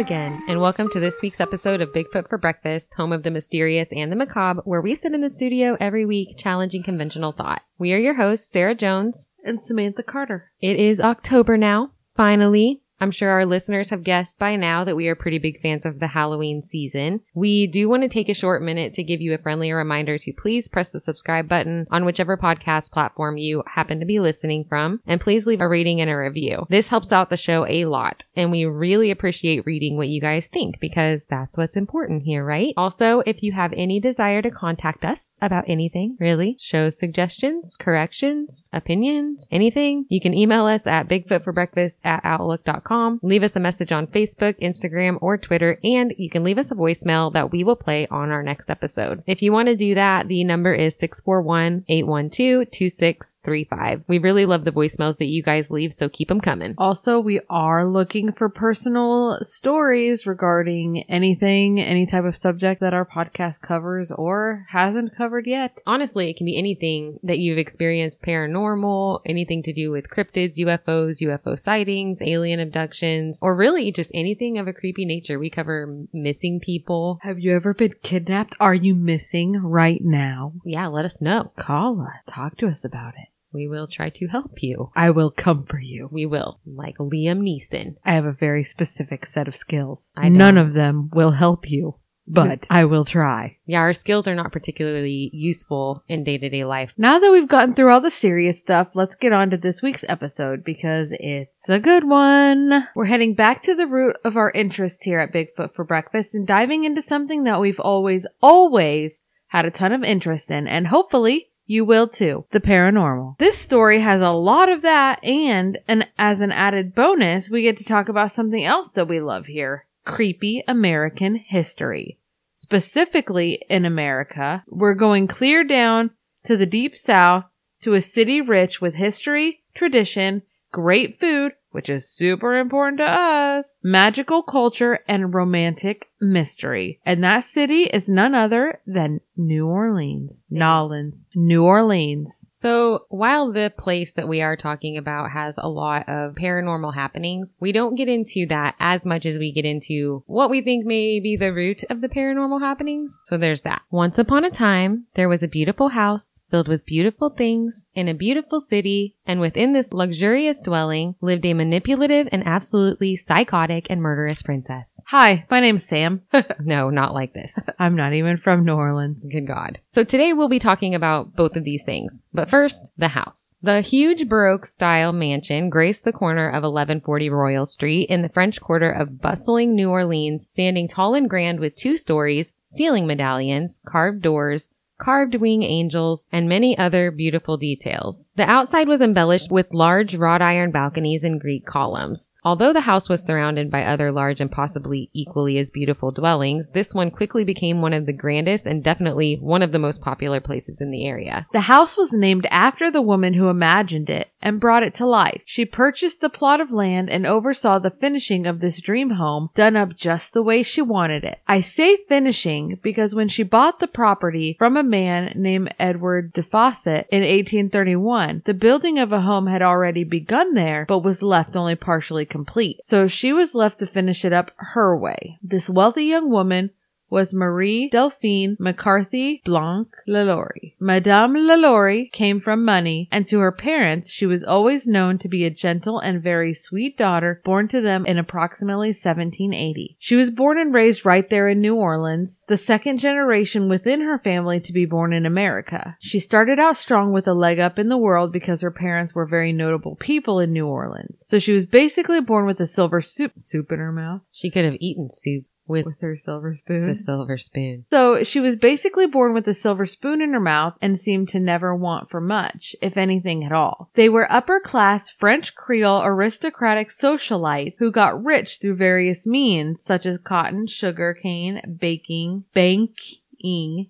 again, and welcome to this week's episode of Bigfoot for Breakfast, home of the mysterious and the macabre, where we sit in the studio every week challenging conventional thought. We are your hosts, Sarah Jones. and Samantha Carter. It is October now, finally. I'm sure our listeners have guessed by now that we are pretty big fans of the Halloween season. We do want to take a short minute to give you a friendly reminder to please press the subscribe button on whichever podcast platform you happen to be listening from, and please leave a rating and a review. This helps out the show a lot, and we really appreciate reading what you guys think because that's what's important here, right? Also, if you have any desire to contact us about anything, really, show suggestions, corrections, opinions, anything, you can email us at bigfootforbreakfast at outlook.com. Leave us a message on Facebook, Instagram, or Twitter, and you can leave us a voicemail that we will play on our next episode. If you want to do that, the number is 641-812-2635. We really love the voicemails that you guys leave, so keep them coming. Also, we are looking for personal stories regarding anything, any type of subject that our podcast covers or hasn't covered yet. Honestly, it can be anything that you've experienced paranormal, anything to do with cryptids, UFOs, UFO sightings, alien abductions, or really just anything of a creepy nature. We cover missing people. Have you ever been kidnapped? Are you missing right now? Yeah, let us know. Call us. Talk to us about it. We will try to help you. I will come for you. We will, like Liam Neeson. I have a very specific set of skills. I None of them will help you, but I will try. Yeah, our skills are not particularly useful in day to day life. Now that we've gotten through all the serious stuff, let's get on to this week's episode because it's a good one. We're heading back to the root of our interest here at Bigfoot for breakfast and diving into something that we've always, always had a ton of interest in and hopefully you will too. The paranormal. This story has a lot of that and, and as an added bonus, we get to talk about something else that we love here. Creepy American history specifically in America. We're going clear down to the deep south to a city rich with history, tradition, great food, which is super important to us, magical culture, and romantic mystery. And that city is none other than New Orleans. Nolans. New Orleans. So, while the place that we are talking about has a lot of paranormal happenings, we don't get into that as much as we get into what we think may be the root of the paranormal happenings. So, there's that. Once upon a time, there was a beautiful house filled with beautiful things in a beautiful city, and within this luxurious dwelling lived a manipulative and absolutely psychotic and murderous princess. Hi, my name's Sam. no, not like this. I'm not even from New Orleans. Good God. So today we'll be talking about both of these things. But first, the house. The huge Baroque style mansion graced the corner of 1140 Royal Street in the French Quarter of bustling New Orleans, standing tall and grand with two stories, ceiling medallions, carved doors, carved wing angels, and many other beautiful details. The outside was embellished with large wrought iron balconies and Greek columns. Although the house was surrounded by other large and possibly equally as beautiful dwellings, this one quickly became one of the grandest and definitely one of the most popular places in the area. The house was named after the woman who imagined it and brought it to life. She purchased the plot of land and oversaw the finishing of this dream home done up just the way she wanted it. I say finishing because when she bought the property from a man named Edward de in 1831, the building of a home had already begun there but was left only partially complete. So she was left to finish it up her way. This wealthy young woman was Marie Delphine McCarthy Blanc Lalaurie. Madame Lalaurie came from money, and to her parents she was always known to be a gentle and very sweet daughter born to them in approximately 1780. She was born and raised right there in New Orleans, the second generation within her family to be born in America. She started out strong with a leg up in the world because her parents were very notable people in New Orleans. So she was basically born with a silver soup soup in her mouth She could have eaten soup with with her silver spoon. the silver spoon. So she was basically born with a silver spoon in her mouth and seemed to never want for much, if anything at all. They were upper class French Creole aristocratic socialites who got rich through various means, such as cotton, sugar cane, baking, banking,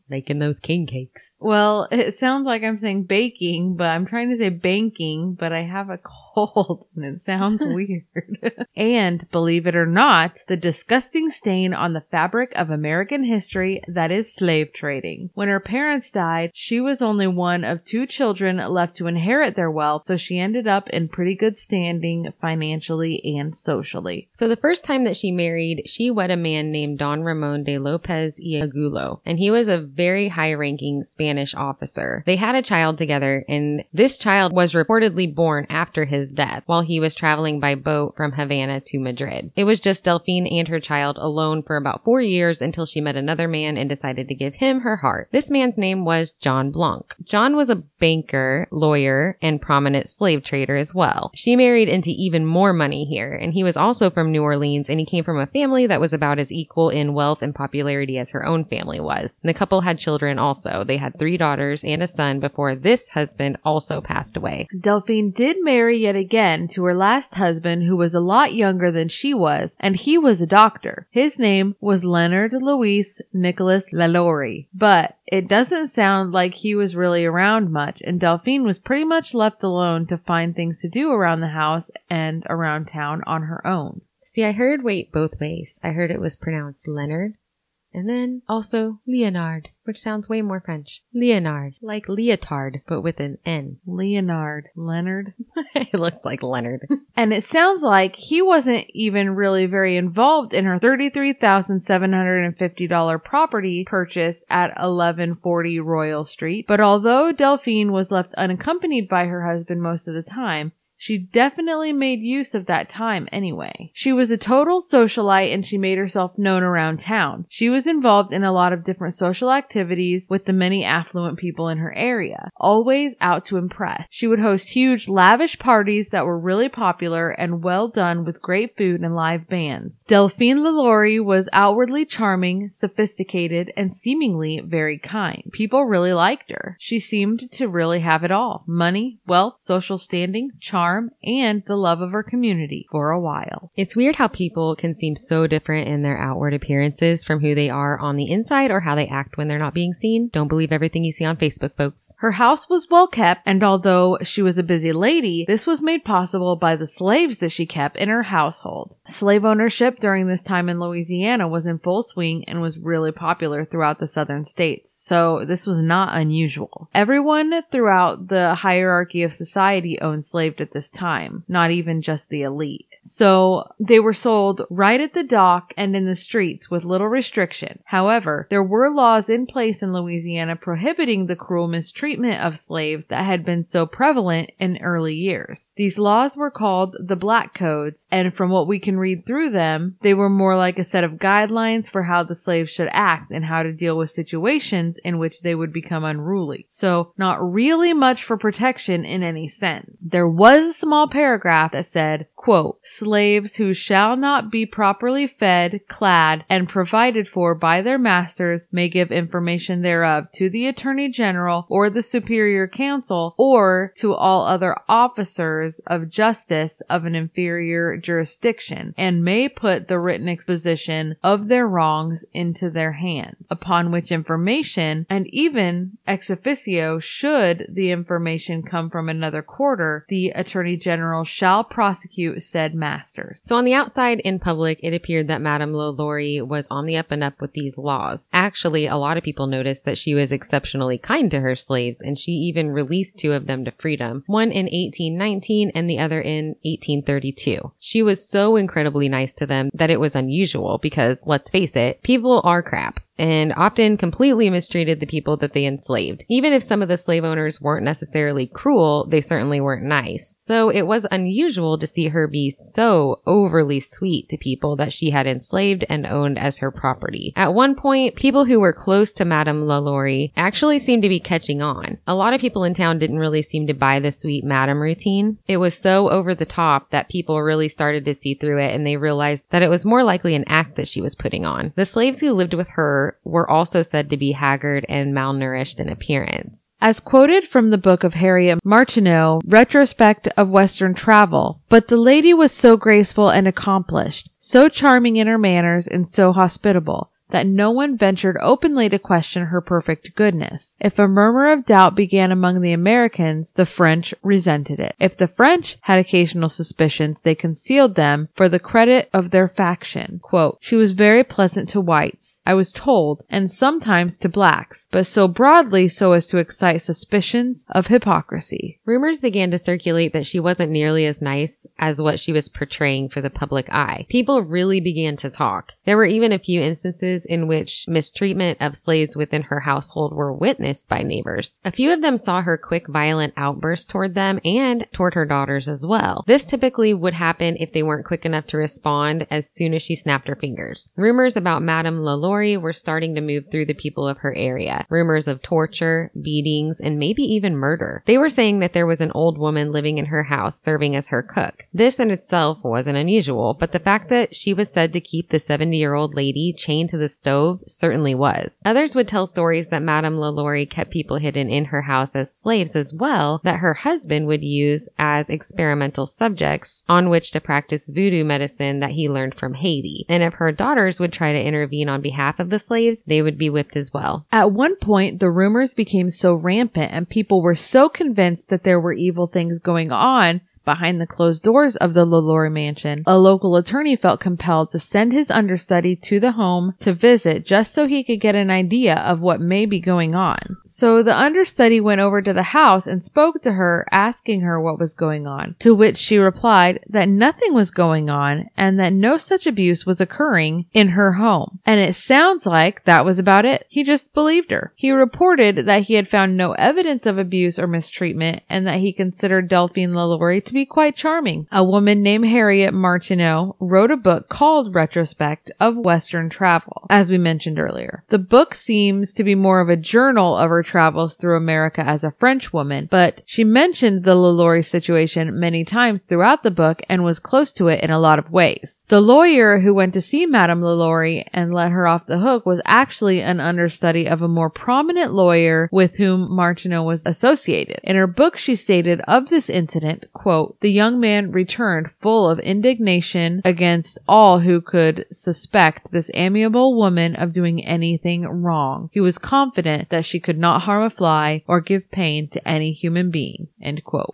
Making those king cakes. Well, it sounds like I'm saying baking, but I'm trying to say banking, but I have a cold and it sounds weird. and believe it or not, the disgusting stain on the fabric of American history that is slave trading. When her parents died, she was only one of two children left to inherit their wealth, so she ended up in pretty good standing financially and socially. So the first time that she married, she wed a man named Don Ramon de Lopez y Angulo, and he was a very high ranking Spanish officer. They had a child together, and this child was reportedly born after his death while he was traveling by boat from Havana to Madrid. It was just Delphine and her child alone for about four years until she met another man and decided to give him her heart. This man's name was John Blanc. John was a banker, lawyer, and prominent slave trader as well. She married into even more money here, and he was also from New Orleans and he came from a family that was about as equal in wealth and popularity as her own family was. And the couple had children also. They had three daughters and a son before this husband also passed away. Delphine did marry yet again to her last husband who was a lot younger than she was, and he was a doctor. His name was Leonard Louis Nicholas Lalaurie, but it doesn't sound like he was really around much, and Delphine was pretty much left alone to find things to do around the house and around town on her own. See, I heard wait both ways. I heard it was pronounced Leonard and then also Leonard, which sounds way more French. Leonard, like leotard, but with an N. Leonard. Leonard. it looks like Leonard. And it sounds like he wasn't even really very involved in her $33,750 property purchase at 1140 Royal Street. But although Delphine was left unaccompanied by her husband most of the time, she definitely made use of that time anyway. She was a total socialite and she made herself known around town. She was involved in a lot of different social activities with the many affluent people in her area, always out to impress. She would host huge, lavish parties that were really popular and well done with great food and live bands. Delphine Lalaurie was outwardly charming, sophisticated, and seemingly very kind. People really liked her. She seemed to really have it all. Money, wealth, social standing, charm, and the love of her community for a while. It's weird how people can seem so different in their outward appearances from who they are on the inside or how they act when they're not being seen. Don't believe everything you see on Facebook, folks. Her house was well kept, and although she was a busy lady, this was made possible by the slaves that she kept in her household. Slave ownership during this time in Louisiana was in full swing and was really popular throughout the southern states, so this was not unusual. Everyone throughout the hierarchy of society owned slaves at this time, not even just the elite. So they were sold right at the dock and in the streets with little restriction. However, there were laws in place in Louisiana prohibiting the cruel mistreatment of slaves that had been so prevalent in early years. These laws were called the Black Codes, and from what we can read through them, they were more like a set of guidelines for how the slaves should act and how to deal with situations in which they would become unruly. So, not really much for protection in any sense. There was a small paragraph that said, quote, slaves who shall not be properly fed, clad, and provided for by their masters may give information thereof to the Attorney General or the Superior Council or to all other officers of justice of an inferior jurisdiction and may put the written exposition of their wrongs into their hands, upon which information and even ex officio should the information come from another quarter, the Attorney General shall prosecute said masters. So on the outside in public, it appeared that Madame Lalaurie was on the up and up with these laws. Actually, a lot of people noticed that she was exceptionally kind to her slaves and she even released two of them to freedom, one in 1819 and the other in 1832. She was so incredibly nice to them that it was unusual because let's face it, people are crap and often completely mistreated the people that they enslaved. Even if some of the slave owners weren't necessarily cruel, they certainly weren't nice. So it was unusual to see her be so overly sweet to people that she had enslaved and owned as her property. At one point, people who were close to Madame Lalaurie actually seemed to be catching on. A lot of people in town didn't really seem to buy the sweet Madame routine. It was so over the top that people really started to see through it and they realized that it was more likely an act that she was putting on. The slaves who lived with her were also said to be haggard and malnourished in appearance. As quoted from the book of Harriet Martineau, Retrospect of Western Travel, but the lady was so graceful and accomplished, so charming in her manners and so hospitable, that no one ventured openly to question her perfect goodness. If a murmur of doubt began among the Americans, the French resented it. If the French had occasional suspicions, they concealed them for the credit of their faction. Quote, she was very pleasant to whites, I was told, and sometimes to blacks, but so broadly so as to excite suspicions of hypocrisy. Rumors began to circulate that she wasn't nearly as nice as what she was portraying for the public eye. People really began to talk. There were even a few instances in which mistreatment of slaves within her household were witnessed by neighbors. A few of them saw her quick violent outbursts toward them and toward her daughters as well. This typically would happen if they weren't quick enough to respond as soon as she snapped her fingers. Rumors about Madame LaLaurie were starting to move through the people of her area. Rumors of torture, beatings, and maybe even murder. They were saying that there was an old woman living in her house serving as her cook. This in itself wasn't unusual, but the fact that she was said to keep the 70 year old lady chained to the stove certainly was. Others would tell stories that Madame LaLaurie kept people hidden in her house as slaves as well that her husband would use as experimental subjects on which to practice voodoo medicine that he learned from Haiti. And if her daughters would try to intervene on behalf of the slaves, they would be whipped as well. At one point, the rumors became so rampant and people were so convinced that there were evil things going on behind the closed doors of the LaLaurie mansion, a local attorney felt compelled to send his understudy to the home to visit just so he could get an idea of what may be going on. So the understudy went over to the house and spoke to her, asking her what was going on, to which she replied that nothing was going on and that no such abuse was occurring in her home. And it sounds like that was about it. He just believed her. He reported that he had found no evidence of abuse or mistreatment and that he considered Delphine LaLaurie to be quite charming. A woman named Harriet Martineau wrote a book called Retrospect of Western Travel, as we mentioned earlier. The book seems to be more of a journal of her travels through America as a French woman, but she mentioned the LaLaurie situation many times throughout the book and was close to it in a lot of ways. The lawyer who went to see Madame LaLaurie and let her off the hook was actually an understudy of a more prominent lawyer with whom Martineau was associated. In her book, she stated of this incident, quote, the young man returned full of indignation against all who could suspect this amiable woman of doing anything wrong. He was confident that she could not harm a fly or give pain to any human being.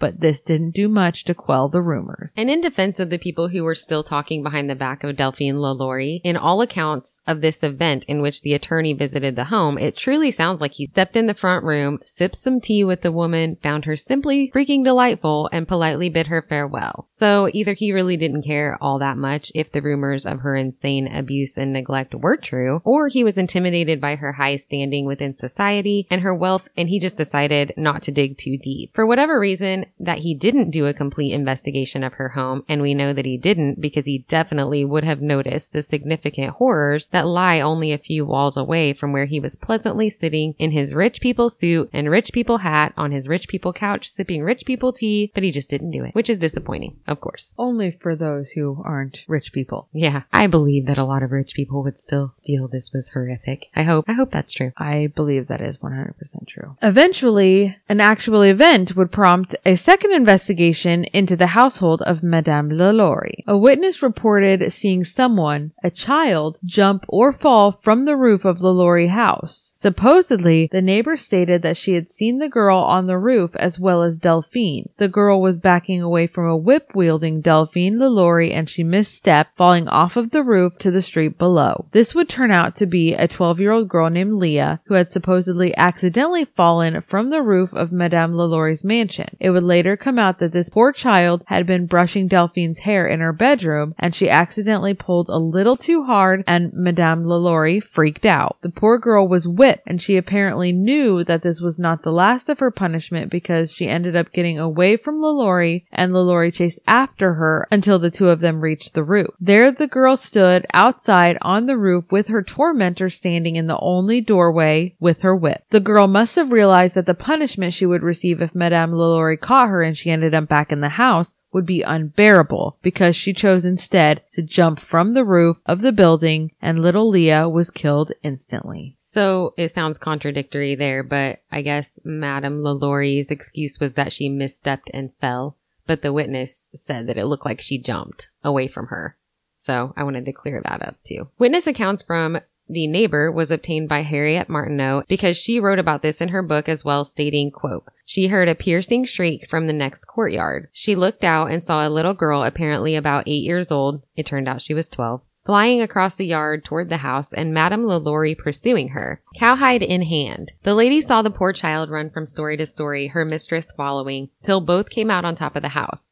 But this didn't do much to quell the rumors. And in defense of the people who were still talking behind the back of Delphine LaLaurie, in all accounts of this event in which the attorney visited the home, it truly sounds like he stepped in the front room, sipped some tea with the woman, found her simply freaking delightful, and politely bid her farewell. So either he really didn't care all that much if the rumors of her insane abuse and neglect were true, or he was intimidated by her high standing within society and her wealth and he just decided not to dig too deep. For whatever reason, that he didn't do a complete investigation of her home, and we know that he didn't because he definitely would have noticed the significant horrors that lie only a few walls away from where he was pleasantly sitting in his rich people suit and rich people hat on his rich people couch sipping rich people tea, but he just didn't do it which is disappointing, of course. Only for those who aren't rich people. Yeah, I believe that a lot of rich people would still feel this was horrific. I hope, I hope that's true. I believe that is 100% true. Eventually, an actual event would prompt a second investigation into the household of Madame LaLaurie. A witness reported seeing someone, a child, jump or fall from the roof of LaLaurie house. Supposedly, the neighbor stated that she had seen the girl on the roof as well as Delphine. The girl was backing away from a whip wielding Delphine LaLaurie and she misstepped, falling off of the roof to the street below. This would turn out to be a 12 year old girl named Leah who had supposedly accidentally fallen from the roof of Madame LaLaurie's mansion. It would later come out that this poor child had been brushing Delphine's hair in her bedroom and she accidentally pulled a little too hard and Madame LaLaurie freaked out. The poor girl was whipped and she apparently knew that this was not the last of her punishment because she ended up getting away from LaLaurie and LaLaurie chased after her until the two of them reached the roof. There the girl stood outside on the roof with her tormentor standing in the only doorway with her whip. The girl must have realized that the punishment she would receive if Madame LaLaurie caught her and she ended up back in the house would be unbearable because she chose instead to jump from the roof of the building and little Leah was killed instantly. So it sounds contradictory there, but I guess Madame LaLaurie's excuse was that she misstepped and fell, but the witness said that it looked like she jumped away from her. So I wanted to clear that up too. Witness accounts from the neighbor was obtained by Harriet Martineau because she wrote about this in her book as well, stating, quote, she heard a piercing shriek from the next courtyard. She looked out and saw a little girl apparently about eight years old. It turned out she was 12 flying across the yard toward the house and Madame LaLaurie pursuing her, cowhide in hand. The lady saw the poor child run from story to story, her mistress following, till both came out on top of the house.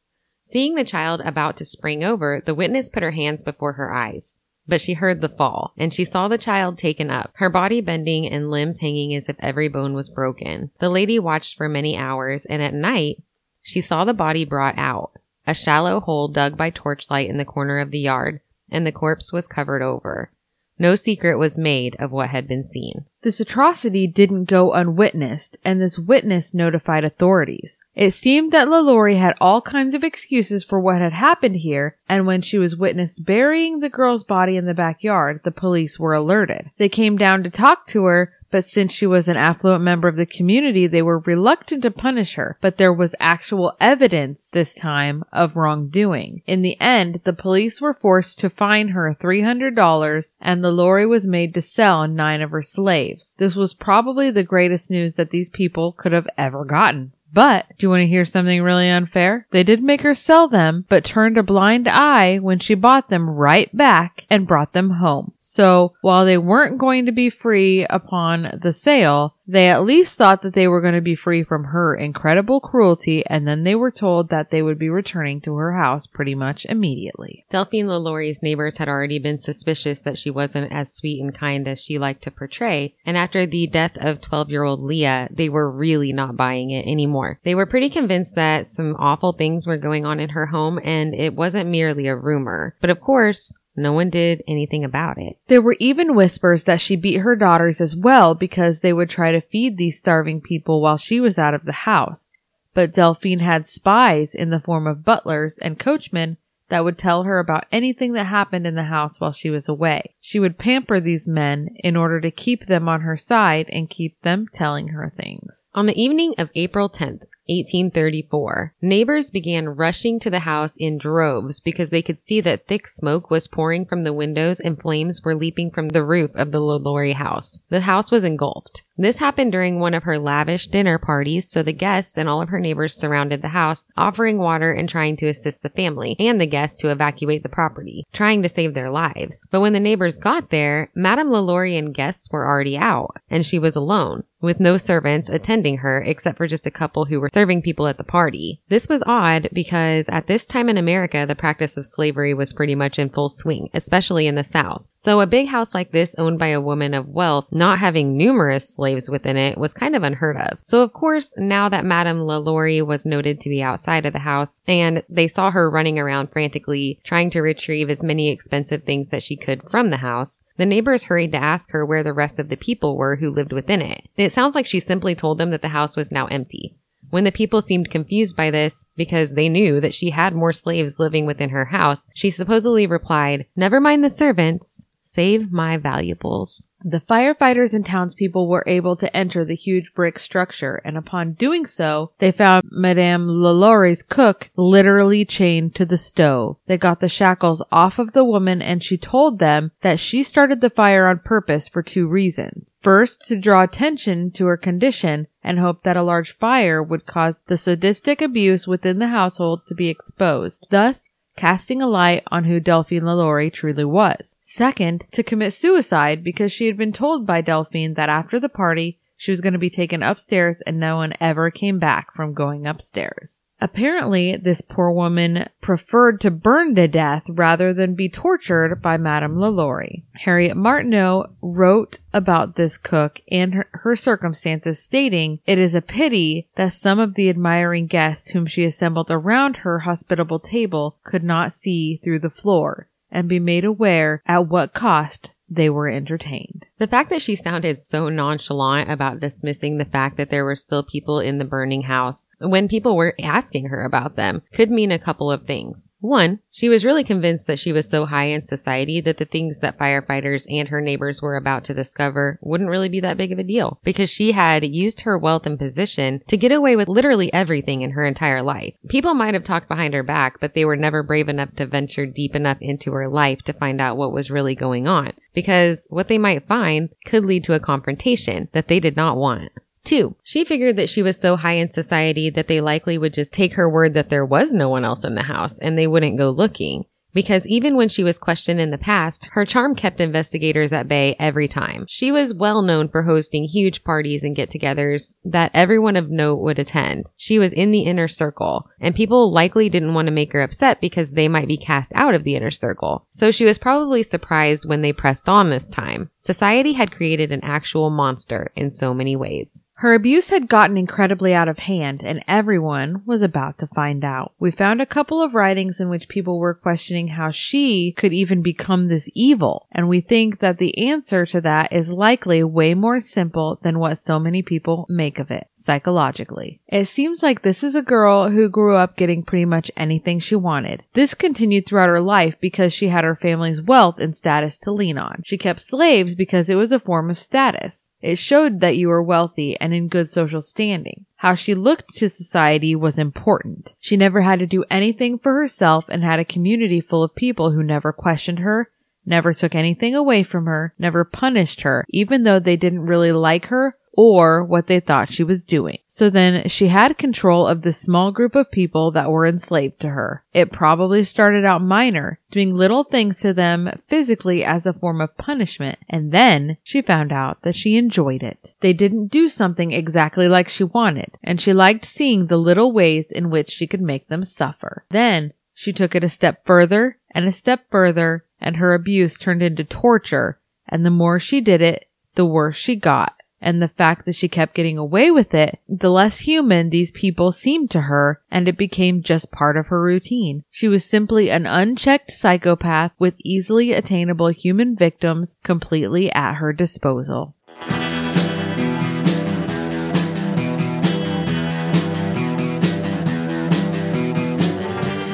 Seeing the child about to spring over, the witness put her hands before her eyes. But she heard the fall, and she saw the child taken up, her body bending and limbs hanging as if every bone was broken. The lady watched for many hours, and at night, she saw the body brought out, a shallow hole dug by torchlight in the corner of the yard, and the corpse was covered over. No secret was made of what had been seen. This atrocity didn't go unwitnessed, and this witness notified authorities. It seemed that LaLaurie had all kinds of excuses for what had happened here, and when she was witnessed burying the girl's body in the backyard, the police were alerted. They came down to talk to her, but since she was an affluent member of the community, they were reluctant to punish her. But there was actual evidence this time of wrongdoing. In the end, the police were forced to fine her $300 and LaLaurie was made to sell nine of her slaves. This was probably the greatest news that these people could have ever gotten. But, do you want to hear something really unfair? They did make her sell them, but turned a blind eye when she bought them right back and brought them home. So, while they weren't going to be free upon the sale, they at least thought that they were going to be free from her incredible cruelty, and then they were told that they would be returning to her house pretty much immediately. Delphine LaLaurie's neighbors had already been suspicious that she wasn't as sweet and kind as she liked to portray, and after the death of 12 year old Leah, they were really not buying it anymore. They were pretty convinced that some awful things were going on in her home, and it wasn't merely a rumor. But of course, no one did anything about it. There were even whispers that she beat her daughters as well because they would try to feed these starving people while she was out of the house. But Delphine had spies in the form of butlers and coachmen that would tell her about anything that happened in the house while she was away. She would pamper these men in order to keep them on her side and keep them telling her things. On the evening of April 10th, 1834. Neighbors began rushing to the house in droves because they could see that thick smoke was pouring from the windows and flames were leaping from the roof of the LaLaurie house. The house was engulfed. This happened during one of her lavish dinner parties, so the guests and all of her neighbors surrounded the house, offering water and trying to assist the family and the guests to evacuate the property, trying to save their lives. But when the neighbors got there, Madame LaLaurie and guests were already out, and she was alone with no servants attending her except for just a couple who were serving people at the party. This was odd because at this time in America, the practice of slavery was pretty much in full swing, especially in the South. So a big house like this owned by a woman of wealth, not having numerous slaves within it, was kind of unheard of. So of course, now that Madame LaLaurie was noted to be outside of the house and they saw her running around frantically trying to retrieve as many expensive things that she could from the house, the neighbors hurried to ask her where the rest of the people were who lived within it. It sounds like she simply told them that the house was now empty. When the people seemed confused by this, because they knew that she had more slaves living within her house, she supposedly replied, Never mind the servants. Save my valuables. The firefighters and townspeople were able to enter the huge brick structure, and upon doing so, they found Madame LaLaurie's cook literally chained to the stove. They got the shackles off of the woman, and she told them that she started the fire on purpose for two reasons. First, to draw attention to her condition and hope that a large fire would cause the sadistic abuse within the household to be exposed. Thus, casting a light on who Delphine LaLaurie truly was. Second, to commit suicide because she had been told by Delphine that after the party, she was going to be taken upstairs and no one ever came back from going upstairs. Apparently, this poor woman preferred to burn to death rather than be tortured by Madame LaLaurie. Harriet Martineau wrote about this cook and her, her, circumstances, stating, It is a pity that some of the admiring guests whom she assembled around her hospitable table could not see through the floor and be made aware at what cost they were entertained. The fact that she sounded so nonchalant about dismissing the fact that there were still people in the burning house when people were asking her about them could mean a couple of things. One, she was really convinced that she was so high in society that the things that firefighters and her neighbors were about to discover wouldn't really be that big of a deal because she had used her wealth and position to get away with literally everything in her entire life. People might have talked behind her back, but they were never brave enough to venture deep enough into her life to find out what was really going on because what they might find could lead to a confrontation that they did not want. Two, she figured that she was so high in society that they likely would just take her word that there was no one else in the house and they wouldn't go looking. Because even when she was questioned in the past, her charm kept investigators at bay every time. She was well known for hosting huge parties and get togethers that everyone of note would attend. She was in the inner circle, and people likely didn't want to make her upset because they might be cast out of the inner circle. So she was probably surprised when they pressed on this time. Society had created an actual monster in so many ways. Her abuse had gotten incredibly out of hand, and everyone was about to find out. We found a couple of writings in which people were questioning how she could even become this evil, and we think that the answer to that is likely way more simple than what so many people make of it psychologically. It seems like this is a girl who grew up getting pretty much anything she wanted. This continued throughout her life because she had her family's wealth and status to lean on. She kept slaves because it was a form of status. It showed that you were wealthy and in good social standing. How she looked to society was important. She never had to do anything for herself and had a community full of people who never questioned her, never took anything away from her, never punished her, even though they didn't really like her or what they thought she was doing. So then she had control of this small group of people that were enslaved to her. It probably started out minor, doing little things to them physically as a form of punishment, and then she found out that she enjoyed it. They didn't do something exactly like she wanted, and she liked seeing the little ways in which she could make them suffer. Then she took it a step further and a step further, and her abuse turned into torture, and the more she did it, the worse she got and the fact that she kept getting away with it, the less human these people seemed to her, and it became just part of her routine. She was simply an unchecked psychopath with easily attainable human victims completely at her disposal.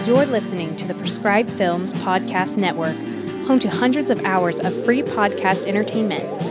You're listening to the Prescribed Films Podcast Network, home to hundreds of hours of free podcast entertainment.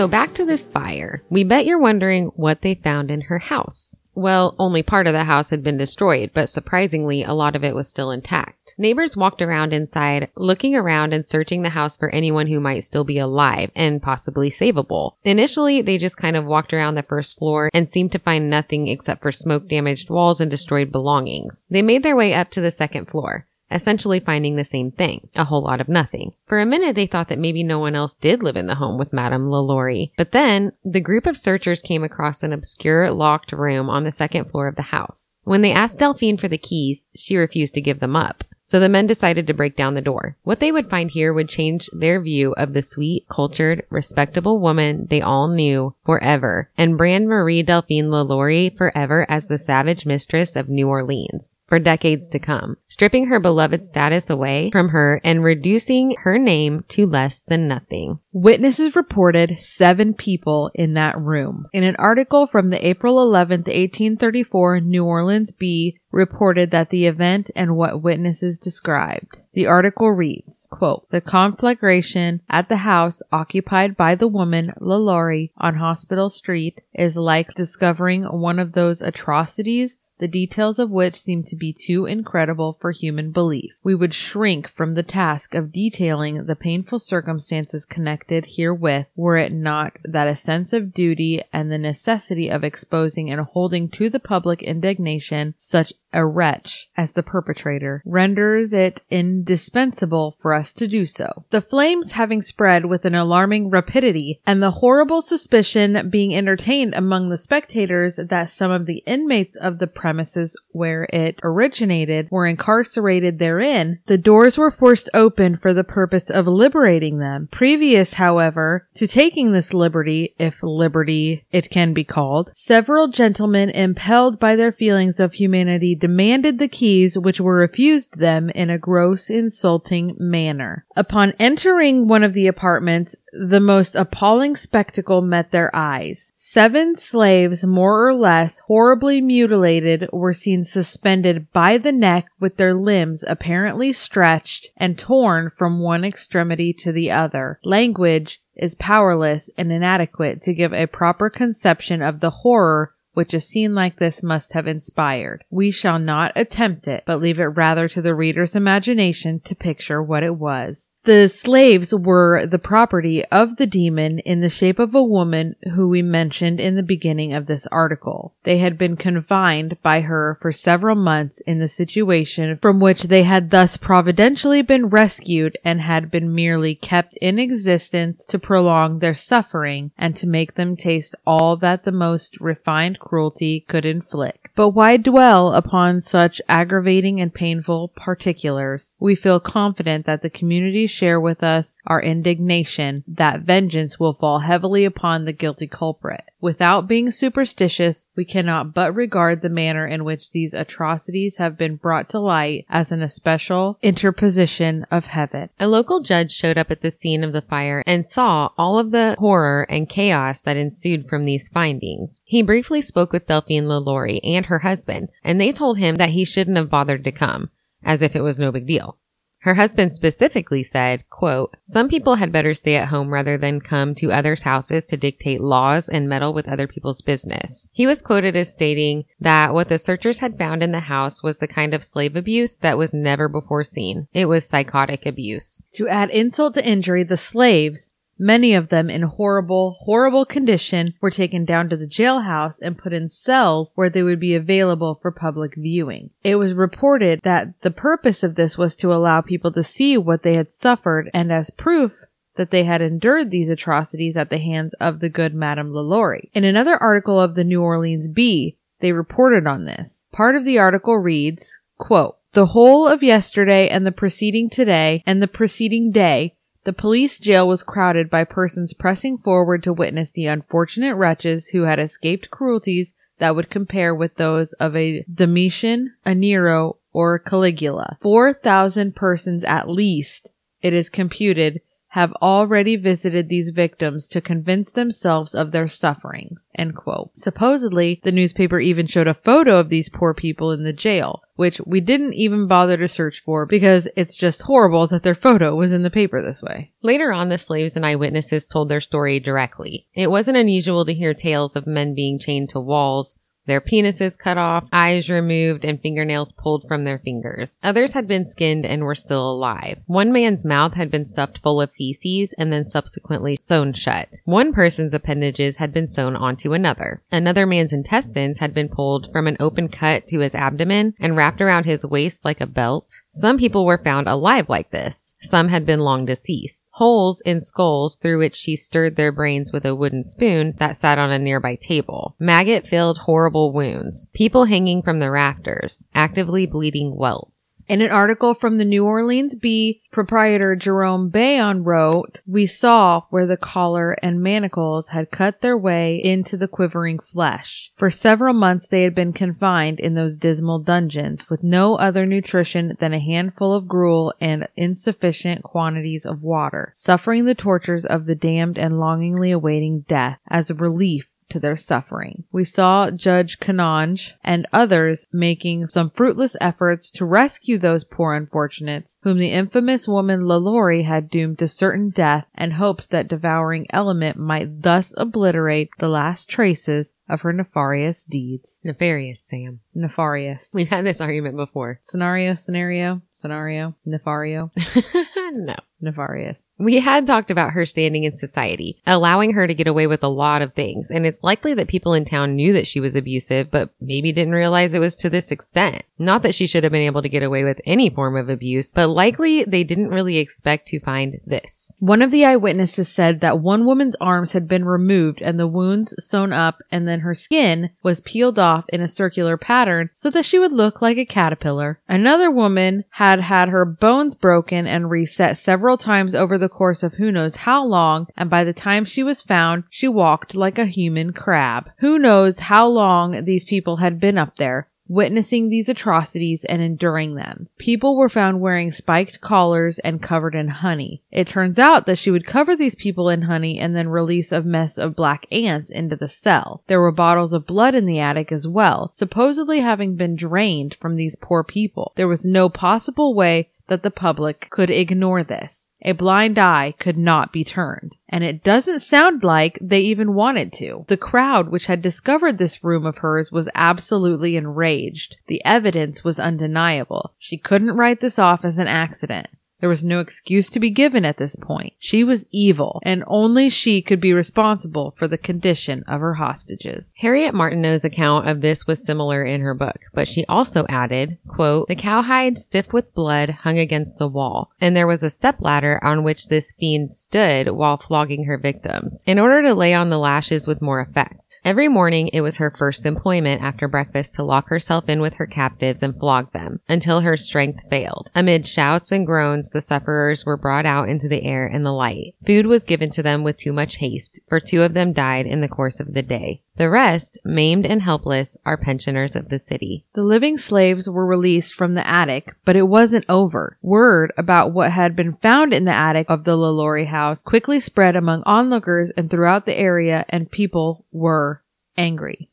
So back to this fire. We bet you're wondering what they found in her house. Well, only part of the house had been destroyed, but surprisingly, a lot of it was still intact. Neighbors walked around inside, looking around and searching the house for anyone who might still be alive and possibly savable. Initially, they just kind of walked around the first floor and seemed to find nothing except for smoke damaged walls and destroyed belongings. They made their way up to the second floor essentially finding the same thing, a whole lot of nothing. For a minute, they thought that maybe no one else did live in the home with Madame LaLaurie. But then, the group of searchers came across an obscure locked room on the second floor of the house. When they asked Delphine for the keys, she refused to give them up. So the men decided to break down the door. What they would find here would change their view of the sweet, cultured, respectable woman they all knew forever and brand Marie Delphine LaLaurie forever as the savage mistress of New Orleans for decades to come, stripping her beloved status away from her and reducing her name to less than nothing. Witnesses reported seven people in that room. In an article from the April 11th, 1834 New Orleans Bee reported that the event and what witnesses described. The article reads, quote, The conflagration at the house occupied by the woman LaLaurie on Hospital Street is like discovering one of those atrocities the details of which seem to be too incredible for human belief. We would shrink from the task of detailing the painful circumstances connected herewith were it not that a sense of duty and the necessity of exposing and holding to the public indignation such a wretch as the perpetrator renders it indispensable for us to do so. The flames having spread with an alarming rapidity and the horrible suspicion being entertained among the spectators that some of the inmates of the premises where it originated were incarcerated therein, the doors were forced open for the purpose of liberating them. Previous, however, to taking this liberty, if liberty it can be called, several gentlemen impelled by their feelings of humanity demanded the keys which were refused them in a gross insulting manner. Upon entering one of the apartments, the most appalling spectacle met their eyes. Seven slaves, more or less horribly mutilated, were seen suspended by the neck with their limbs apparently stretched and torn from one extremity to the other. Language is powerless and inadequate to give a proper conception of the horror which a scene like this must have inspired. We shall not attempt it, but leave it rather to the reader's imagination to picture what it was. The slaves were the property of the demon in the shape of a woman who we mentioned in the beginning of this article. They had been confined by her for several months in the situation from which they had thus providentially been rescued and had been merely kept in existence to prolong their suffering and to make them taste all that the most refined cruelty could inflict. But why dwell upon such aggravating and painful particulars? We feel confident that the community share with us our indignation that vengeance will fall heavily upon the guilty culprit. Without being superstitious, we cannot but regard the manner in which these atrocities have been brought to light as an especial interposition of heaven. A local judge showed up at the scene of the fire and saw all of the horror and chaos that ensued from these findings. He briefly spoke with Delphine LaLaurie and her husband, and they told him that he shouldn't have bothered to come, as if it was no big deal. Her husband specifically said, quote, some people had better stay at home rather than come to others' houses to dictate laws and meddle with other people's business. He was quoted as stating that what the searchers had found in the house was the kind of slave abuse that was never before seen. It was psychotic abuse. To add insult to injury, the slaves, Many of them in horrible, horrible condition were taken down to the jailhouse and put in cells where they would be available for public viewing. It was reported that the purpose of this was to allow people to see what they had suffered and as proof that they had endured these atrocities at the hands of the good Madame LaLaurie. In another article of the New Orleans Bee, they reported on this. Part of the article reads, quote, the whole of yesterday and the preceding today and the preceding day the police jail was crowded by persons pressing forward to witness the unfortunate wretches who had escaped cruelties that would compare with those of a Domitian, a Nero, or Caligula. Four thousand persons at least, it is computed, have already visited these victims to convince themselves of their sufferings. End quote. Supposedly, the newspaper even showed a photo of these poor people in the jail, which we didn't even bother to search for because it's just horrible that their photo was in the paper this way. Later on, the slaves and eyewitnesses told their story directly. It wasn't unusual to hear tales of men being chained to walls, their penises cut off, eyes removed, and fingernails pulled from their fingers. Others had been skinned and were still alive. One man's mouth had been stuffed full of feces and then subsequently sewn shut. One person's appendages had been sewn onto another. Another man's intestines had been pulled from an open cut to his abdomen and wrapped around his waist like a belt. Some people were found alive like this. Some had been long deceased. Holes in skulls through which she stirred their brains with a wooden spoon that sat on a nearby table. Maggot filled horrible wounds. People hanging from the rafters. Actively bleeding welts. In an article from the New Orleans Bee, proprietor Jerome Bayon wrote, We saw where the collar and manacles had cut their way into the quivering flesh. For several months they had been confined in those dismal dungeons with no other nutrition than a handful of gruel and insufficient quantities of water, suffering the tortures of the damned and longingly awaiting death as a relief to their suffering. We saw Judge Canonge and others making some fruitless efforts to rescue those poor unfortunates whom the infamous woman LaLaurie had doomed to certain death and hoped that devouring element might thus obliterate the last traces of her nefarious deeds. Nefarious, Sam. Nefarious. We've had this argument before. Scenario, scenario, scenario, nefario, no. nefarious. We had talked about her standing in society, allowing her to get away with a lot of things, and it's likely that people in town knew that she was abusive, but maybe didn't realize it was to this extent. Not that she should have been able to get away with any form of abuse, but likely they didn't really expect to find this. One of the eyewitnesses said that one woman's arms had been removed and the wounds sewn up, and then her skin was peeled off in a circular pattern so that she would look like a caterpillar. Another woman had had her bones broken and reset several times over the course of who knows how long, and by the time she was found, she walked like a human crab. Who knows how long these people had been up there, witnessing these atrocities and enduring them. People were found wearing spiked collars and covered in honey. It turns out that she would cover these people in honey and then release a mess of black ants into the cell. There were bottles of blood in the attic as well, supposedly having been drained from these poor people. There was no possible way that the public could ignore this. A blind eye could not be turned. And it doesn't sound like they even wanted to. The crowd which had discovered this room of hers was absolutely enraged. The evidence was undeniable. She couldn't write this off as an accident. There was no excuse to be given at this point. She was evil, and only she could be responsible for the condition of her hostages. Harriet Martineau's account of this was similar in her book, but she also added, quote, the cowhide stiff with blood hung against the wall, and there was a stepladder on which this fiend stood while flogging her victims, in order to lay on the lashes with more effect. Every morning it was her first employment after breakfast to lock herself in with her captives and flog them until her strength failed. Amid shouts and groans, the sufferers were brought out into the air and the light. Food was given to them with too much haste, for two of them died in the course of the day. The rest, maimed and helpless, are pensioners of the city. The living slaves were released from the attic, but it wasn't over. Word about what had been found in the attic of the LaLaurie house quickly spread among onlookers and throughout the area, and people were angry.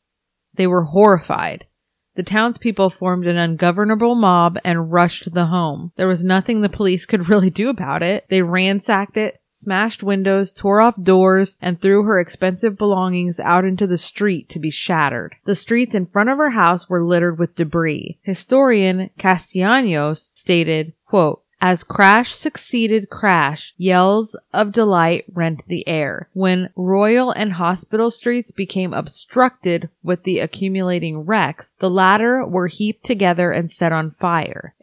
They were horrified. The townspeople formed an ungovernable mob and rushed the home. There was nothing the police could really do about it. They ransacked it, smashed windows, tore off doors, and threw her expensive belongings out into the street to be shattered. The streets in front of her house were littered with debris. Historian Castellanos stated, quote, as crash succeeded crash, yells of delight rent the air. When Royal and Hospital streets became obstructed with the accumulating wrecks, the latter were heaped together and set on fire.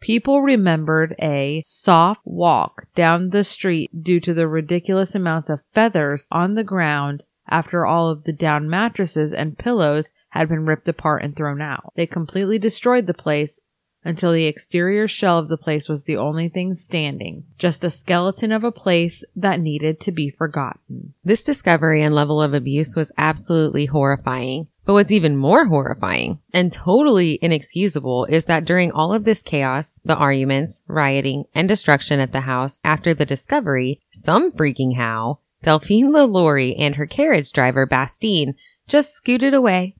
People remembered a soft walk down the street due to the ridiculous amounts of feathers on the ground after all of the down mattresses and pillows had been ripped apart and thrown out. They completely destroyed the place until the exterior shell of the place was the only thing standing, just a skeleton of a place that needed to be forgotten. This discovery and level of abuse was absolutely horrifying. But what's even more horrifying and totally inexcusable is that during all of this chaos, the arguments, rioting, and destruction at the house after the discovery, some freaking how, Delphine LaLaurie and her carriage driver, Bastine, just scooted away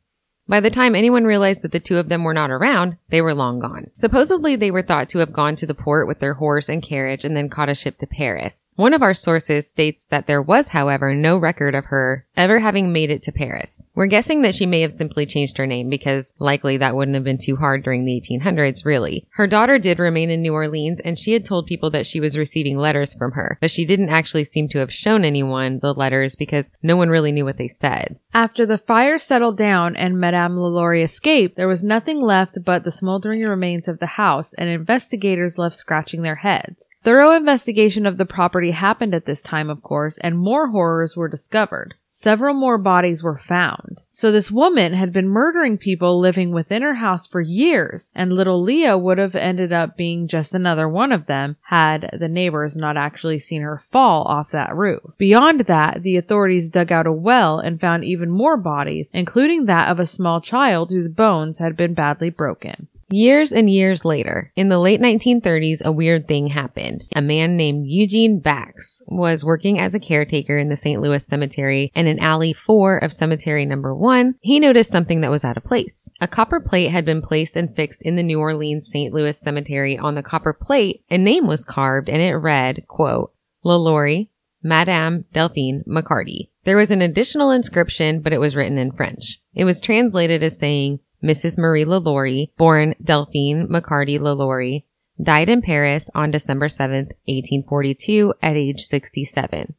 by the time anyone realized that the two of them were not around, they were long gone. Supposedly, they were thought to have gone to the port with their horse and carriage and then caught a ship to Paris. One of our sources states that there was, however, no record of her ever having made it to Paris. We're guessing that she may have simply changed her name because likely that wouldn't have been too hard during the 1800s, really. Her daughter did remain in New Orleans and she had told people that she was receiving letters from her, but she didn't actually seem to have shown anyone the letters because no one really knew what they said. After the fire settled down and Madame LaLaurie escaped, there was nothing left but the smoldering remains of the house, and investigators left scratching their heads. Thorough investigation of the property happened at this time, of course, and more horrors were discovered. Several more bodies were found. So this woman had been murdering people living within her house for years, and little Leah would have ended up being just another one of them had the neighbors not actually seen her fall off that roof. Beyond that, the authorities dug out a well and found even more bodies, including that of a small child whose bones had been badly broken. Years and years later, in the late 1930s, a weird thing happened. A man named Eugene Backes was working as a caretaker in the St. Louis Cemetery and in alley 4 of cemetery number 1. He noticed something that was out of place. A copper plate had been placed and fixed in the New Orleans St. Louis Cemetery. On the copper plate, a name was carved and it read, quote, LaLaurie, Madame Delphine McCarty. There was an additional inscription, but it was written in French. It was translated as saying, Mrs. Marie LaLaurie, born Delphine McCarty LaLaurie, died in Paris on December 7th, 1842 at age 67.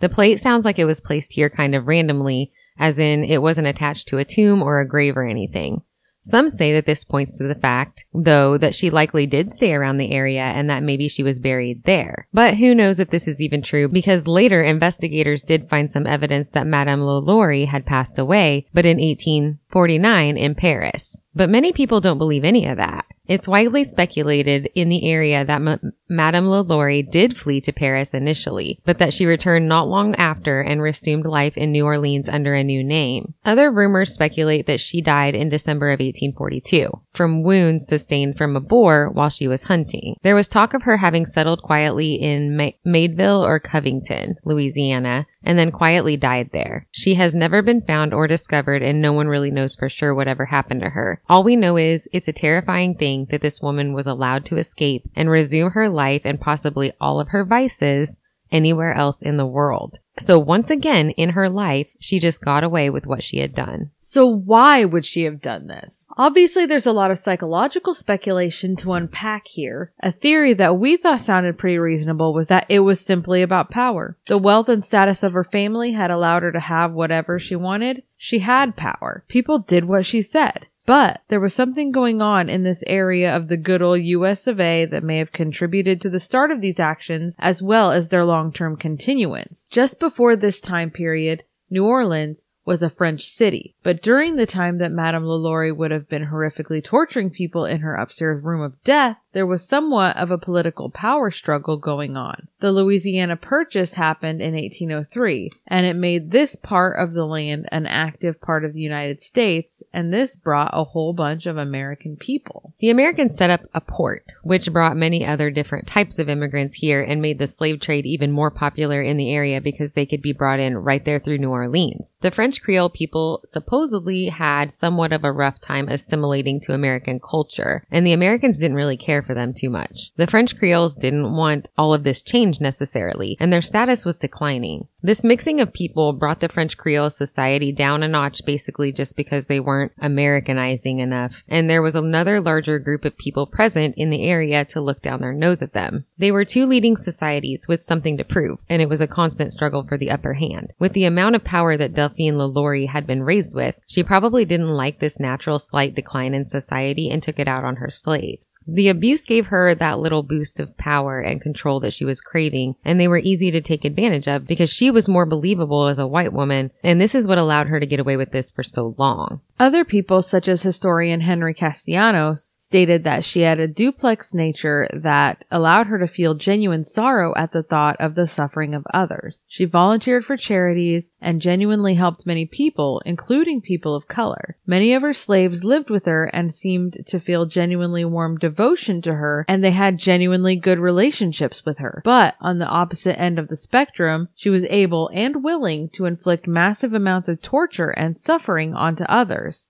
The plate sounds like it was placed here kind of randomly, as in it wasn't attached to a tomb or a grave or anything. Some say that this points to the fact, though, that she likely did stay around the area and that maybe she was buried there. But who knows if this is even true because later investigators did find some evidence that Madame LaLaurie had passed away, but in 1849 in Paris. But many people don't believe any of that. It's widely speculated in the area that M- Madame LaLaurie did flee to Paris initially, but that she returned not long after and resumed life in New Orleans under a new name. Other rumors speculate that she died in December of 1842 from wounds sustained from a boar while she was hunting. There was talk of her having settled quietly in Ma- Mandeville or Covington, Louisiana, and then quietly died there. She has never been found or discovered and no one really knows for sure whatever happened to her. All we know is it's a terrifying thing that this woman was allowed to escape and resume her life and possibly all of her vices anywhere else in the world. So once again in her life, she just got away with what she had done. So why would she have done this? Obviously, there's a lot of psychological speculation to unpack here. A theory that we thought sounded pretty reasonable was that it was simply about power. The wealth and status of her family had allowed her to have whatever she wanted. She had power. People did what she said. But there was something going on in this area of the good old US of A that may have contributed to the start of these actions as well as their long-term continuance. Just before this time period, New Orleans was a French city, but during the time that Madame LaLaurie would have been horrifically torturing people in her upstairs room of death, there was somewhat of a political power struggle going on. The Louisiana Purchase happened in 1803, and it made this part of the land an active part of the United States, and this brought a whole bunch of American people. The Americans set up a port, which brought many other different types of immigrants here and made the slave trade even more popular in the area because they could be brought in right there through New Orleans. The French Creole people supposedly had somewhat of a rough time assimilating to American culture, and the Americans didn't really care for them too much. The French Creoles didn't want all of this change necessarily, and their status was declining. This mixing of people brought the French Creole society down a notch basically just because they weren't Americanizing enough, and there was another larger group of people present in the area to look down their nose at them. They were two leading societies with something to prove, and it was a constant struggle for the upper hand. With the amount of power that Delphine LaLaurie had been raised with, she probably didn't like this natural slight decline in society and took it out on her slaves. The abuse gave her that little boost of power and control that she was craving, and they were easy to take advantage of because she was more believable as a white woman, and this is what allowed her to get away with this for so long. Other people, such as historian Henry Castellanos, stated that she had a duplex nature that allowed her to feel genuine sorrow at the thought of the suffering of others. She volunteered for charities and genuinely helped many people, including people of color. Many of her slaves lived with her and seemed to feel genuinely warm devotion to her, and they had genuinely good relationships with her. But on the opposite end of the spectrum, she was able and willing to inflict massive amounts of torture and suffering onto others.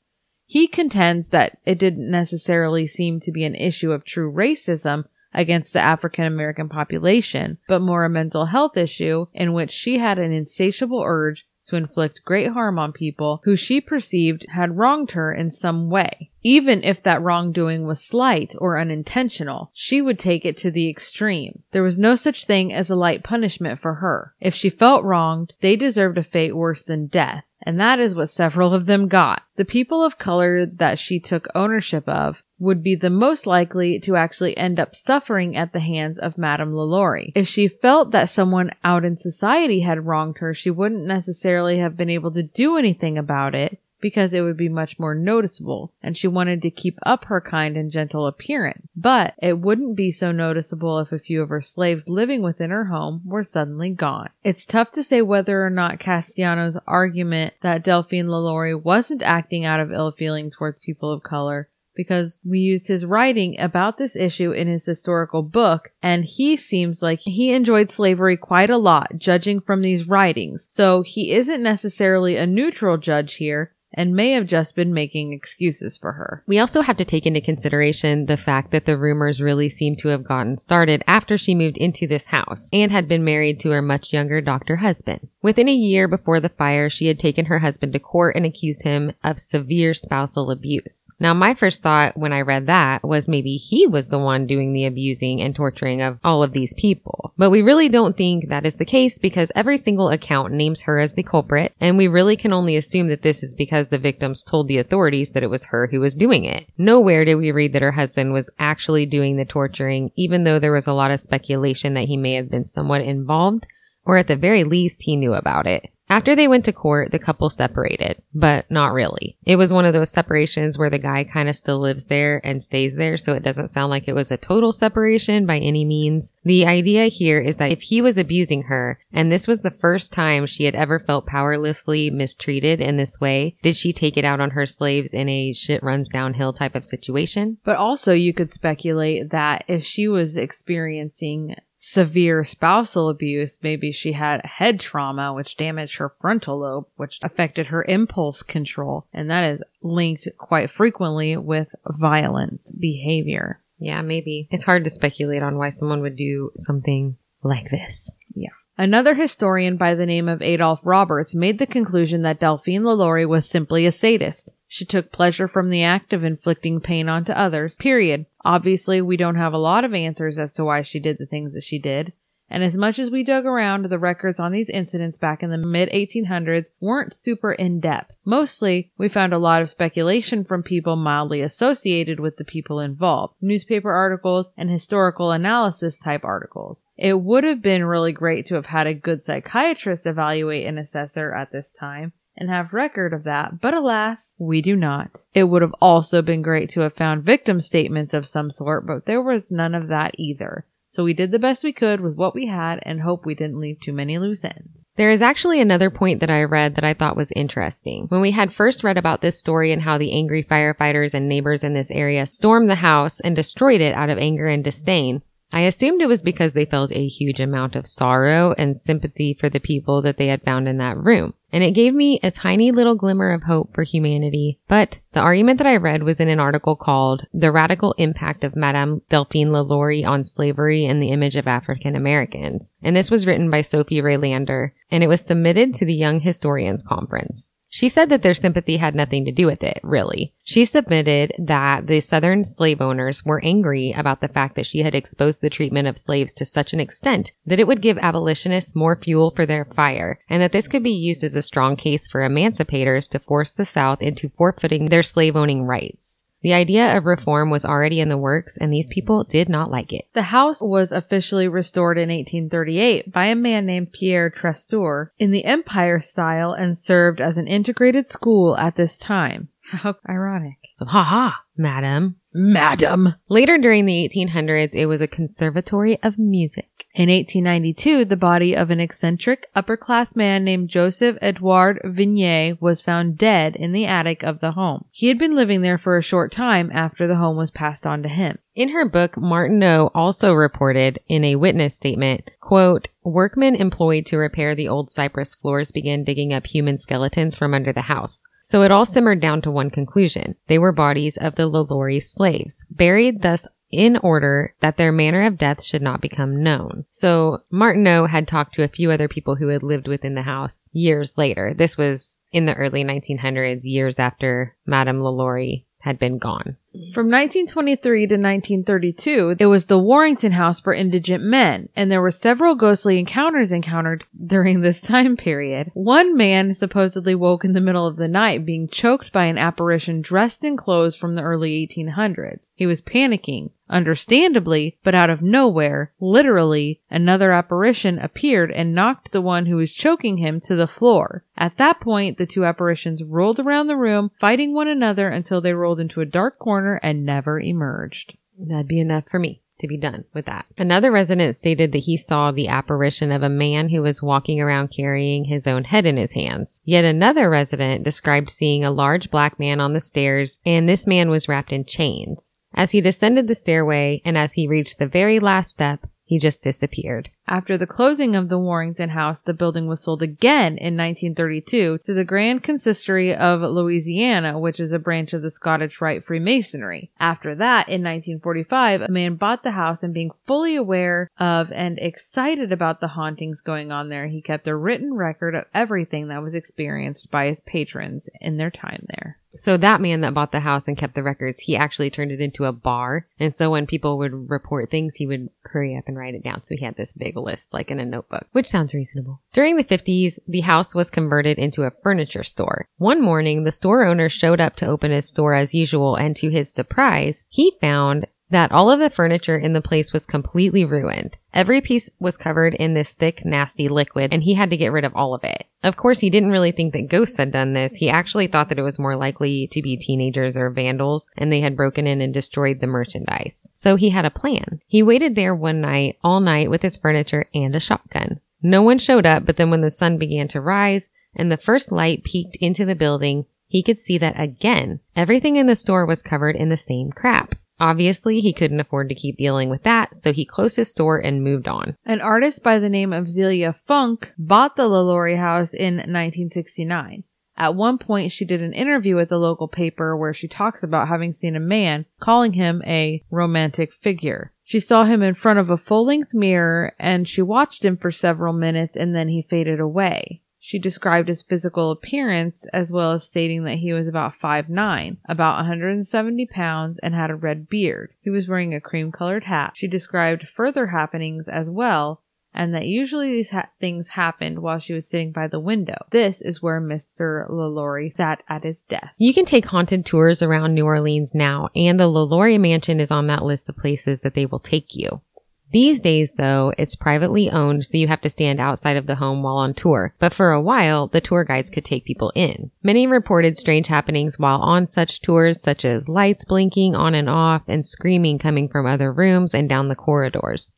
He contends that it didn't necessarily seem to be an issue of true racism against the African American population, but more a mental health issue in which she had an insatiable urge to inflict great harm on people who she perceived had wronged her in some way. Even if that wrongdoing was slight or unintentional, she would take it to the extreme. There was no such thing as a light punishment for her. If she felt wronged, they deserved a fate worse than death and that is what several of them got. The people of color that she took ownership of would be the most likely to actually end up suffering at the hands of Madame LaLaurie. If she felt that someone out in society had wronged her, she wouldn't necessarily have been able to do anything about it because it would be much more noticeable, and she wanted to keep up her kind and gentle appearance. But it wouldn't be so noticeable if a few of her slaves living within her home were suddenly gone. It's tough to say whether or not Castellanos' argument that Delphine LaLaurie wasn't acting out of ill feeling towards people of color because we used his writing about this issue in his historical book, and he seems like he enjoyed slavery quite a lot, judging from these writings. So he isn't necessarily a neutral judge here, and may have just been making excuses for her. We also have to take into consideration the fact that the rumors really seem to have gotten started after she moved into this house and had been married to her much younger doctor husband. Within a year before the fire, she had taken her husband to court and accused him of severe spousal abuse. Now, my first thought when I read that was maybe he was the one doing the abusing and torturing of all of these people. But we really don't think that is the case because every single account names her as the culprit, and we really can only assume that this is because the victims told the authorities that it was her who was doing it. Nowhere did we read that her husband was actually doing the torturing, even though there was a lot of speculation that he may have been somewhat involved, or at the very least, he knew about it. After they went to court, the couple separated, but not really. It was one of those separations where the guy kind of still lives there and stays there, so it doesn't sound like it was a total separation by any means. The idea here is that if he was abusing her, and this was the first time she had ever felt powerlessly mistreated in this way, did she take it out on her slaves in a shit runs downhill type of situation? But also, you could speculate that if she was experiencing severe spousal abuse, maybe she had head trauma, which damaged her frontal lobe, which affected her impulse control. And that is linked quite frequently with violent behavior. Yeah, maybe. It's hard to speculate on why someone would do something like this. Yeah. Another historian by the name of Adolphe Roberts made the conclusion that Delphine LaLaurie was simply a sadist. She took pleasure from the act of inflicting pain onto others, period. Obviously, we don't have a lot of answers as to why she did the things that she did. And as much as we dug around, the records on these incidents back in the mid 1800s weren't super in depth. Mostly, we found a lot of speculation from people mildly associated with the people involved, newspaper articles, and historical analysis type articles. It would have been really great to have had a good psychiatrist evaluate an assessor at this time and have record of that, but alas, we do not. It would have also been great to have found victim statements of some sort, but there was none of that either. So we did the best we could with what we had and hope we didn't leave too many loose ends. There is actually another point that I read that I thought was interesting. When we had first read about this story and how the angry firefighters and neighbors in this area stormed the house and destroyed it out of anger and disdain, I assumed it was because they felt a huge amount of sorrow and sympathy for the people that they had found in that room. And it gave me a tiny little glimmer of hope for humanity. But the argument that I read was in an article called The Radical Impact of Madame Delphine LaLaurie on Slavery and the Image of African Americans. And this was written by Sophie Raylander and it was submitted to the Young Historians Conference. She said that their sympathy had nothing to do with it, really. She submitted that the Southern slave owners were angry about the fact that she had exposed the treatment of slaves to such an extent that it would give abolitionists more fuel for their fire, and that this could be used as a strong case for emancipators to force the South into forfeiting their slave owning rights. The idea of reform was already in the works, and these people did not like it. The house was officially restored in 1838 by a man named Pierre Trastour in the Empire style and served as an integrated school at this time. How ironic. So, ha ha, madam. Madam! Later during the 1800s, it was a conservatory of music. In 1892, the body of an eccentric upper class man named Joseph Edouard Vignier was found dead in the attic of the home. He had been living there for a short time after the home was passed on to him. In her book, Martineau also reported in a witness statement, quote, workmen employed to repair the old cypress floors began digging up human skeletons from under the house. So it all simmered down to one conclusion. They were bodies of the LaLaurie slaves, buried thus in order that their manner of death should not become known. So Martineau had talked to a few other people who had lived within the house years later. This was in the early 1900s, years after Madame LaLaurie had been gone. From 1923 to 1932, it was the Warrington House for Indigent Men, and there were several ghostly encounters encountered during this time period. One man supposedly woke in the middle of the night being choked by an apparition dressed in clothes from the early 1800s. He was panicking, understandably, but out of nowhere, literally, another apparition appeared and knocked the one who was choking him to the floor. At that point, the two apparitions rolled around the room, fighting one another until they rolled into a dark corner and never emerged. That'd be enough for me to be done with that. Another resident stated that he saw the apparition of a man who was walking around carrying his own head in his hands. Yet another resident described seeing a large black man on the stairs, and this man was wrapped in chains. As he descended the stairway and as he reached the very last step, he just disappeared. After the closing of the Warrington House, the building was sold again in 1932 to the Grand Consistory of Louisiana, which is a branch of the Scottish Rite Freemasonry. After that, in 1945, a man bought the house and being fully aware of and excited about the hauntings going on there, he kept a written record of everything that was experienced by his patrons in their time there. So that man that bought the house and kept the records, he actually turned it into a bar. And so when people would report things, he would hurry up and write it down. So he had this big list, like in a notebook, which sounds reasonable. During the 50s, the house was converted into a furniture store. One morning, the store owner showed up to open his store as usual, and to his surprise, he found that all of the furniture in the place was completely ruined. Every piece was covered in this thick, nasty liquid, and he had to get rid of all of it. Of course, he didn't really think that ghosts had done this. He actually thought that it was more likely to be teenagers or vandals, and they had broken in and destroyed the merchandise. So he had a plan. He waited there one night, all night, with his furniture and a shotgun. No one showed up, but then when the sun began to rise and the first light peeked into the building, he could see that again, everything in the store was covered in the same crap. Obviously, he couldn't afford to keep dealing with that, so he closed his store and moved on. An artist by the name of Zelia Funk bought the LaLaurie house in 1969. At one point, she did an interview with the local paper where she talks about having seen a man calling him a romantic figure. She saw him in front of a full length mirror and she watched him for several minutes and then he faded away. She described his physical appearance as well as stating that he was about 5'9, about 170 pounds, and had a red beard. He was wearing a cream colored hat. She described further happenings as well, and that usually these ha- things happened while she was sitting by the window. This is where Mr. LaLaurie sat at his desk. You can take haunted tours around New Orleans now, and the LaLaurie Mansion is on that list of places that they will take you. These days, though, it's privately owned, so you have to stand outside of the home while on tour. But for a while, the tour guides could take people in. Many reported strange happenings while on such tours, such as lights blinking on and off and screaming coming from other rooms and down the corridors.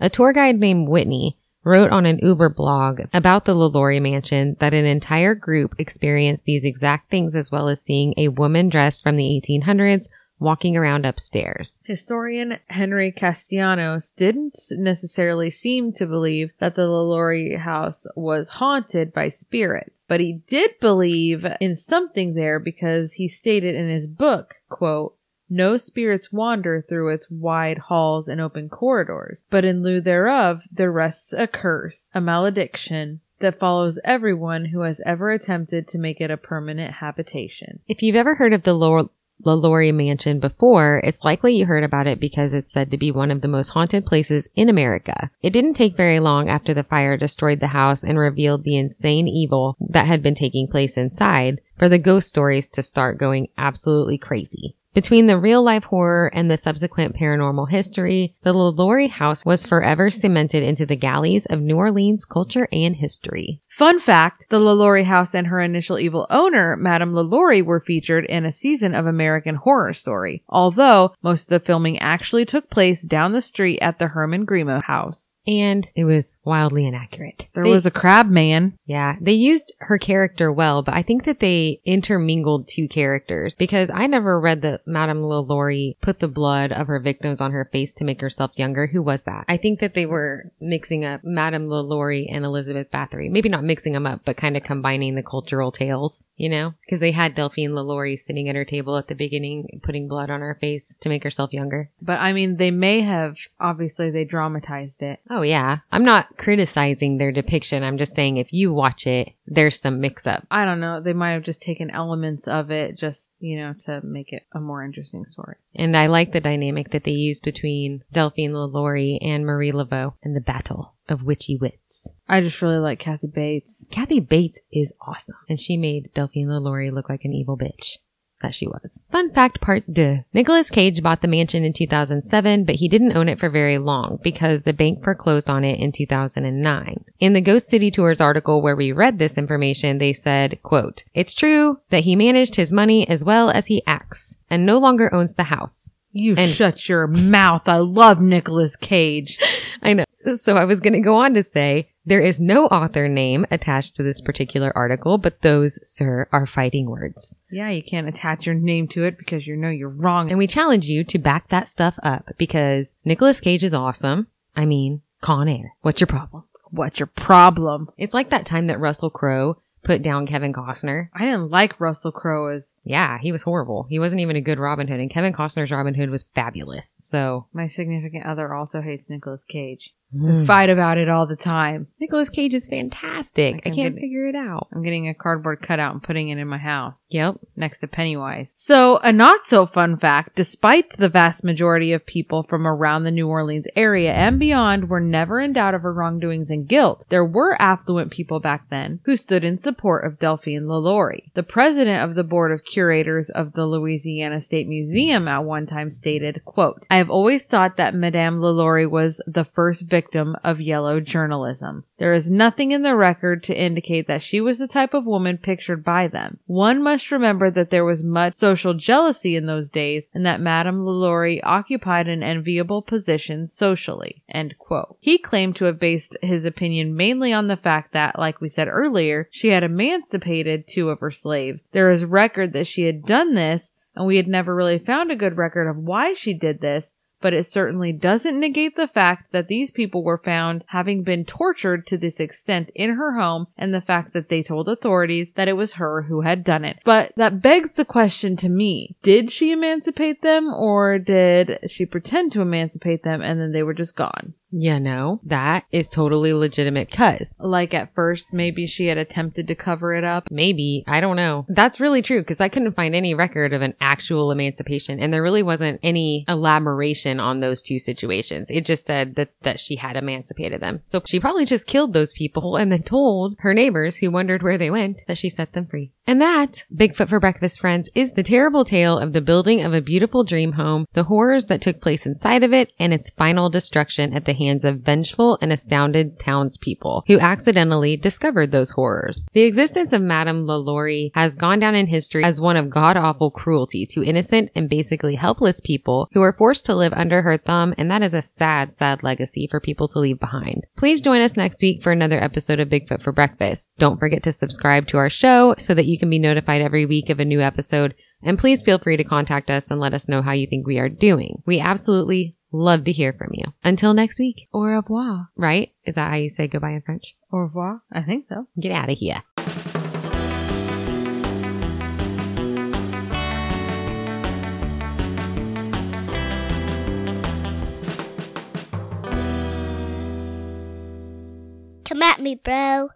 A tour guide named Whitney wrote on an Uber blog about the LaLaurie mansion that an entire group experienced these exact things as well as seeing a woman dressed from the 1800s walking around upstairs. Historian Henry Castellanos didn't necessarily seem to believe that the LaLaurie house was haunted by spirits, but he did believe in something there because he stated in his book, quote, no spirits wander through its wide halls and open corridors, but in lieu thereof there rests a curse, a malediction, that follows everyone who has ever attempted to make it a permanent habitation. If you've ever heard of the Lor- LaLaurie Mansion before, it's likely you heard about it because it's said to be one of the most haunted places in America. It didn't take very long after the fire destroyed the house and revealed the insane evil that had been taking place inside for the ghost stories to start going absolutely crazy. Between the real life horror and the subsequent paranormal history, the LaLaurie house was forever cemented into the galleys of New Orleans culture and history. Fun fact, the LaLaurie house and her initial evil owner, Madame LaLaurie, were featured in a season of American Horror Story, although most of the filming actually took place down the street at the Hermann-Grima house. And it was wildly inaccurate. There They- was a crab man. Yeah, they used her character well, but I think that they intermingled two characters because I never read that Madame LaLaurie put the blood of her victims on her face to make herself younger. Who was that? I think that they were mixing up Madame LaLaurie and Elizabeth Bathory. Maybe not mixing them up, but kind of combining the cultural tales, you know? Because they had Delphine LaLaurie sitting at her table at the beginning, putting blood on her face to make herself younger. But I mean, they may have, obviously, they dramatized it. Oh yeah. I'm not criticizing their depiction. I'm just saying if you watch it, there's some mix up. I don't know. They might have just taken elements of it just, you know, to make it a more interesting story. And I like the dynamic that they use between Delphine LaLaurie and Marie Laveau and the battle of witchy wits. I just really like Kathy Bates. Kathy Bates is awesome. And she made Delphine LaLaurie look like an evil bitch. That she was. Fun fact part deux. Nicolas Cage bought the mansion in 2007, but he didn't own it for very long because the bank foreclosed on it in 2009. In the Ghost City Tours article where we read this information, they said, quote, It's true that he managed his money as well as he acts and no longer owns the house. You And- shut your mouth. I love Nicolas Cage. I know. So I was going to go on to say there is no author name attached to this particular article, but those, sir, are fighting words. Yeah, you can't attach your name to it because you know you're wrong. And we challenge you to back that stuff up because Nicolas Cage is awesome. I mean, Con Air. What's your problem? What's your problem? It's like that time that Russell Crowe put down Kevin Costner. I didn't like Russell Crowe as Yeah, he was horrible. He wasn't even a good Robin Hood, and Kevin Costner's Robin Hood was fabulous. So, my significant other also hates Nicolas Cage. Mm. Fight about it all the time. Nicolas Cage is fantastic. I I can't can get- figure it out. I'm getting a cardboard cutout and putting it in my house. Yep. next to Pennywise. So, a not so fun fact despite the vast majority of people from around the New Orleans area and beyond were never in doubt of her wrongdoings and guilt, there were affluent people back then who stood in support of Delphine LaLaurie. The president of the board of curators of the Louisiana State Museum at one time stated, quote, I have always thought that Madame LaLaurie was the first victim of yellow journalism. There is nothing in the record to indicate that she was the type of woman pictured by them. One must remember that there was much social jealousy in those days and that Madame LaLaurie occupied an enviable position socially. He claimed to have based his opinion mainly on the fact that, like we said earlier, she had emancipated two of her slaves. There is record that she had done this, and we had never really found a good record of why she did this, but it certainly doesn't negate the fact that these people were found having been tortured to this extent in her home and the fact that they told authorities that it was her who had done it. But that begs the question to me, did she emancipate them or did she pretend to emancipate them and then they were just gone? Yeah, no, that is totally legitimate cuz Like at first, maybe she had attempted to cover it up. maybe, I don't know. That's really true because I couldn't find any record of an actual emancipation and there really wasn't any elaboration on those two situations. It just said that, that she had emancipated them. So she probably just killed those people and then told her neighbors who wondered where they went that she set them free. And that, Bigfoot for Breakfast friends, is the terrible tale of the building of a beautiful dream home, the horrors that took place inside of it, and its final destruction at the hands of vengeful and astounded townspeople who accidentally discovered those horrors. The existence of Madame LaLaurie has gone down in history as one of god-awful cruelty to innocent and basically helpless people who are forced to live under her thumb, and that is a sad, sad legacy for people to leave behind. Please join us next week for another episode of Bigfoot for Breakfast. Don't forget to subscribe to our show so that you can be notified every week of a new episode. And please feel free to contact us and let us know how you think we are doing. We absolutely love to hear from you. Until next week, Au revoir. right? Is that how you say goodbye in French? Au revoir? I think so. Get out of here. Come at me, bro.